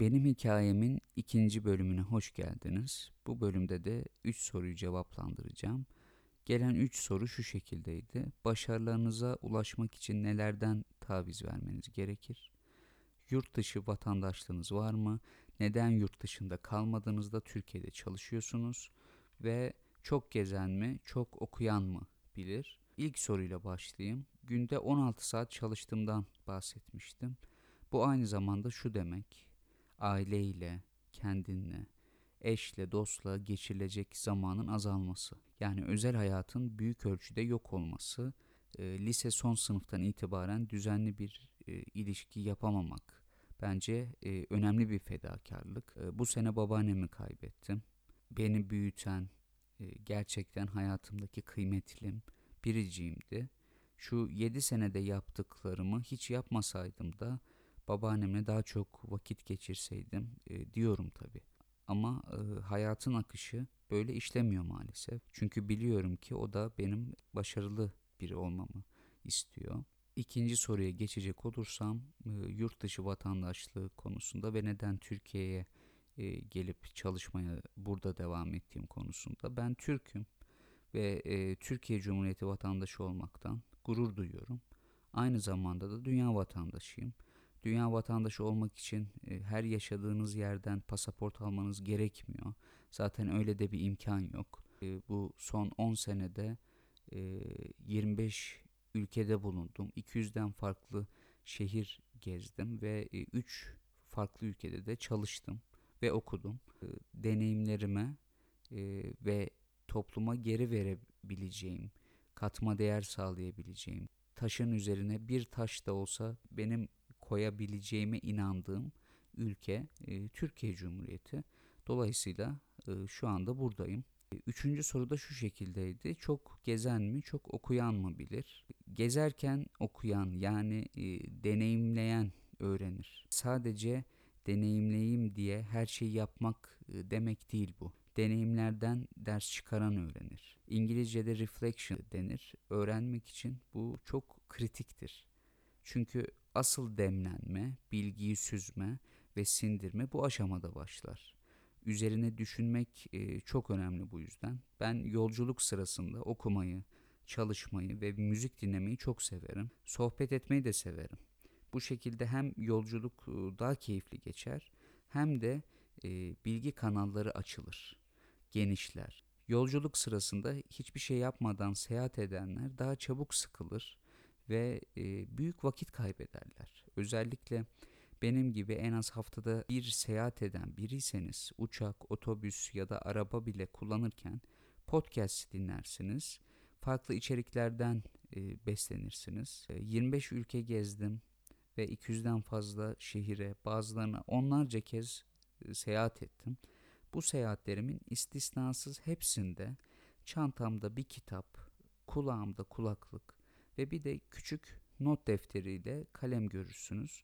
Benim hikayemin ikinci bölümüne hoş geldiniz. Bu bölümde de 3 soruyu cevaplandıracağım. Gelen 3 soru şu şekildeydi. Başarılarınıza ulaşmak için nelerden taviz vermeniz gerekir? Yurt dışı vatandaşlığınız var mı? Neden yurt dışında kalmadığınızda Türkiye'de çalışıyorsunuz? Ve çok gezen mi, çok okuyan mı bilir? İlk soruyla başlayayım. Günde 16 saat çalıştığımdan bahsetmiştim. Bu aynı zamanda şu demek. Aileyle, kendinle, eşle, dostla geçirilecek zamanın azalması. Yani özel hayatın büyük ölçüde yok olması, e, lise son sınıftan itibaren düzenli bir e, ilişki yapamamak bence e, önemli bir fedakarlık. Bu sene babaannemi kaybettim. Beni büyüten, gerçekten hayatımdaki kıymetlim, biriciğimdi. Şu 7 senede yaptıklarımı hiç yapmasaydım da babaannemle daha çok vakit geçirseydim e, diyorum tabii. Ama e, hayatın akışı böyle işlemiyor maalesef. Çünkü biliyorum ki o da benim başarılı biri olmamı istiyor. İkinci soruya geçecek olursam e, yurt dışı vatandaşlığı konusunda ve neden Türkiye'ye e, gelip çalışmaya burada devam ettiğim konusunda ben Türk'üm ve e, Türkiye Cumhuriyeti vatandaşı olmaktan gurur duyuyorum. Aynı zamanda da dünya vatandaşıyım. Dünya vatandaşı olmak için e, her yaşadığınız yerden pasaport almanız gerekmiyor. Zaten öyle de bir imkan yok. E, bu son 10 senede e, 25 ülkede bulundum. 200'den farklı şehir gezdim ve 3 farklı ülkede de çalıştım ve okudum. E, deneyimlerime e, ve topluma geri verebileceğim, katma değer sağlayabileceğim, taşın üzerine bir taş da olsa benim koyabileceğime inandığım ülke e, Türkiye Cumhuriyeti. Dolayısıyla e, şu anda buradayım. E, üçüncü soru da şu şekildeydi. Çok gezen mi, çok okuyan mı bilir? Gezerken okuyan yani e, deneyimleyen öğrenir. Sadece deneyimleyeyim diye her şeyi yapmak e, demek değil bu. Deneyimlerden ders çıkaran öğrenir. İngilizce'de reflection denir. Öğrenmek için bu çok kritiktir. Çünkü asıl demlenme, bilgiyi süzme ve sindirme bu aşamada başlar. Üzerine düşünmek e, çok önemli bu yüzden. Ben yolculuk sırasında okumayı, çalışmayı ve müzik dinlemeyi çok severim. Sohbet etmeyi de severim. Bu şekilde hem yolculuk e, daha keyifli geçer hem de e, bilgi kanalları açılır, genişler. Yolculuk sırasında hiçbir şey yapmadan seyahat edenler daha çabuk sıkılır ve e, büyük vakit kaybederler. Özellikle benim gibi en az haftada bir seyahat eden biriyseniz uçak, otobüs ya da araba bile kullanırken podcast dinlersiniz. Farklı içeriklerden e, beslenirsiniz. E, 25 ülke gezdim ve 200'den fazla şehire, bazılarına onlarca kez e, seyahat ettim. Bu seyahatlerimin istisnasız hepsinde çantamda bir kitap, kulağımda kulaklık ve bir de küçük not defteriyle kalem görürsünüz.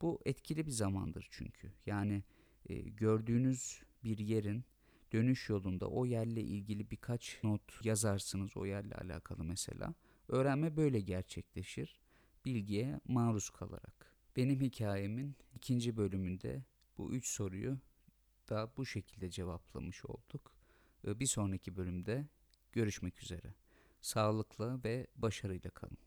Bu etkili bir zamandır çünkü. Yani e, gördüğünüz bir yerin dönüş yolunda o yerle ilgili birkaç not yazarsınız o yerle alakalı mesela. Öğrenme böyle gerçekleşir. Bilgiye maruz kalarak. Benim hikayemin ikinci bölümünde bu üç soruyu da bu şekilde cevaplamış olduk. Bir sonraki bölümde görüşmek üzere. Sağlıkla ve başarıyla kalın.